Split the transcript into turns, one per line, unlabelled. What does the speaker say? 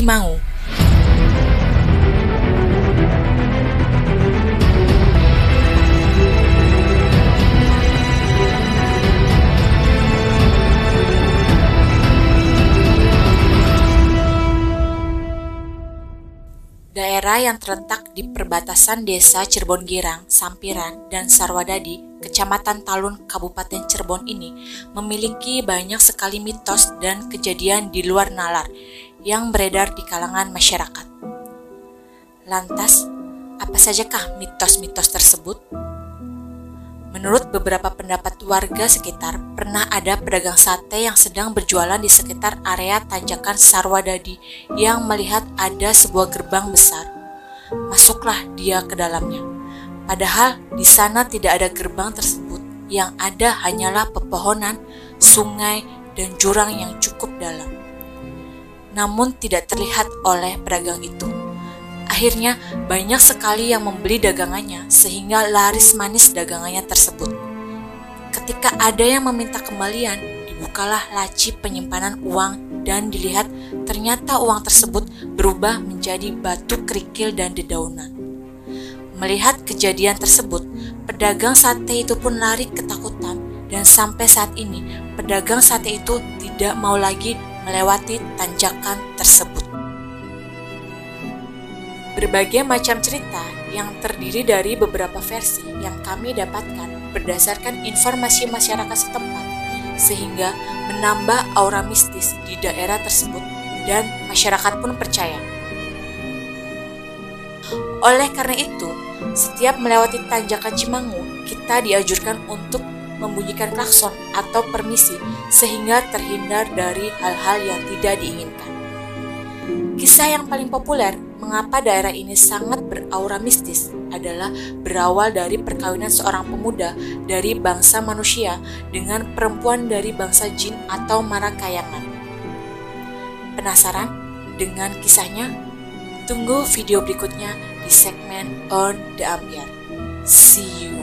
Cimangu. Daerah yang terletak di perbatasan desa Cirebon Girang, Sampiran, dan Sarwadadi, Kecamatan Talun, Kabupaten Cirebon ini memiliki banyak sekali mitos dan kejadian di luar nalar yang beredar di kalangan masyarakat. Lantas, apa sajakah mitos-mitos tersebut? Menurut beberapa pendapat warga sekitar, pernah ada pedagang sate yang sedang berjualan di sekitar area tanjakan Sarwadadi yang melihat ada sebuah gerbang besar. Masuklah dia ke dalamnya. Padahal di sana tidak ada gerbang tersebut, yang ada hanyalah pepohonan, sungai, dan jurang yang cukup dalam. Namun tidak terlihat oleh pedagang itu. Akhirnya banyak sekali yang membeli dagangannya sehingga laris manis dagangannya tersebut. Ketika ada yang meminta kembalian, dibukalah laci penyimpanan uang dan dilihat ternyata uang tersebut berubah menjadi batu kerikil dan dedaunan. Melihat kejadian tersebut, pedagang sate itu pun lari ketakutan dan sampai saat ini pedagang sate itu tidak mau lagi melewati tanjakan tersebut. Berbagai macam cerita yang terdiri dari beberapa versi yang kami dapatkan berdasarkan informasi masyarakat setempat, sehingga menambah aura mistis di daerah tersebut, dan masyarakat pun percaya. Oleh karena itu, setiap melewati tanjakan Cimangu, kita diajurkan untuk membunyikan klakson atau permisi sehingga terhindar dari hal-hal yang tidak diinginkan. Kisah yang paling populer mengapa daerah ini sangat beraura mistis adalah berawal dari perkawinan seorang pemuda dari bangsa manusia dengan perempuan dari bangsa jin atau marakayangan. Penasaran dengan kisahnya? Tunggu video berikutnya di segmen On The Ambiar. See you.